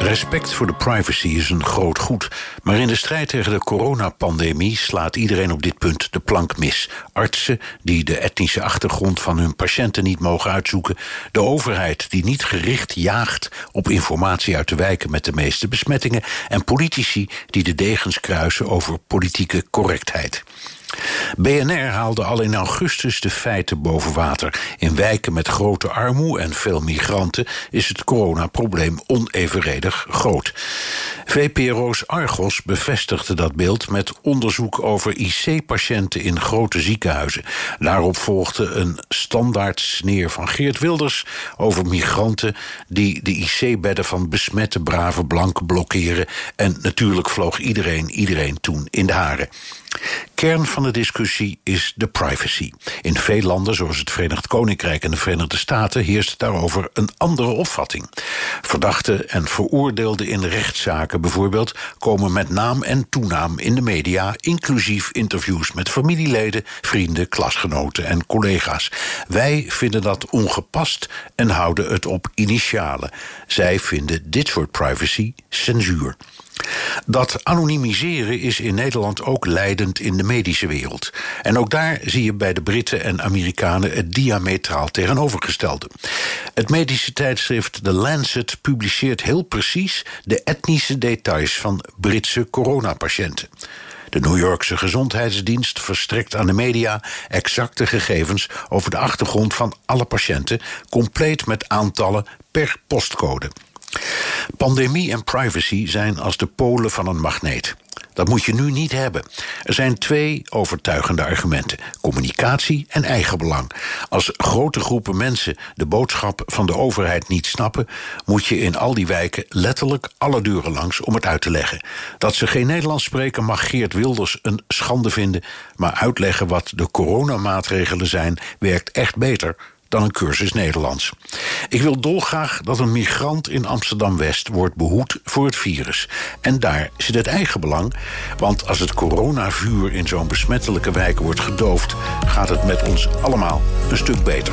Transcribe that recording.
Respect voor de privacy is een groot goed. Maar in de strijd tegen de coronapandemie slaat iedereen op dit punt de plank mis. Artsen die de etnische achtergrond van hun patiënten niet mogen uitzoeken. De overheid die niet gericht jaagt op informatie uit de wijken met de meeste besmettingen. En politici die de degens kruisen over politieke correctheid. BNR haalde al in augustus de feiten boven water. In wijken met grote armoede en veel migranten is het coronaprobleem onevenredig groot. VPRO's Argos bevestigde dat beeld met onderzoek over IC-patiënten in grote ziekenhuizen. Daarop volgde een standaard sneer van Geert Wilders over migranten die de IC-bedden van besmette brave blanken blokkeren. En natuurlijk vloog iedereen iedereen toen in de haren. Kern van de discussie is de privacy. In veel landen, zoals het Verenigd Koninkrijk en de Verenigde Staten, heerst daarover een andere opvatting. Verdachten en veroordeelden in rechtszaken bijvoorbeeld komen met naam en toenaam in de media, inclusief interviews met familieleden, vrienden, klasgenoten en collega's. Wij vinden dat ongepast en houden het op initialen. Zij vinden dit soort privacy censuur. Dat anonimiseren is in Nederland ook leidend in de medische wereld. En ook daar zie je bij de Britten en Amerikanen het diametraal tegenovergestelde. Het medische tijdschrift The Lancet publiceert heel precies de etnische details van Britse coronapatiënten. De New Yorkse gezondheidsdienst verstrekt aan de media exacte gegevens over de achtergrond van alle patiënten, compleet met aantallen per postcode. Pandemie en privacy zijn als de polen van een magneet. Dat moet je nu niet hebben. Er zijn twee overtuigende argumenten: communicatie en eigenbelang. Als grote groepen mensen de boodschap van de overheid niet snappen, moet je in al die wijken letterlijk alle deuren langs om het uit te leggen. Dat ze geen Nederlands spreken mag Geert Wilders een schande vinden, maar uitleggen wat de coronamaatregelen zijn werkt echt beter dan een cursus Nederlands. Ik wil dolgraag dat een migrant in Amsterdam-West wordt behoed voor het virus. En daar zit het eigen belang, want als het coronavuur in zo'n besmettelijke wijk wordt gedoofd, gaat het met ons allemaal een stuk beter.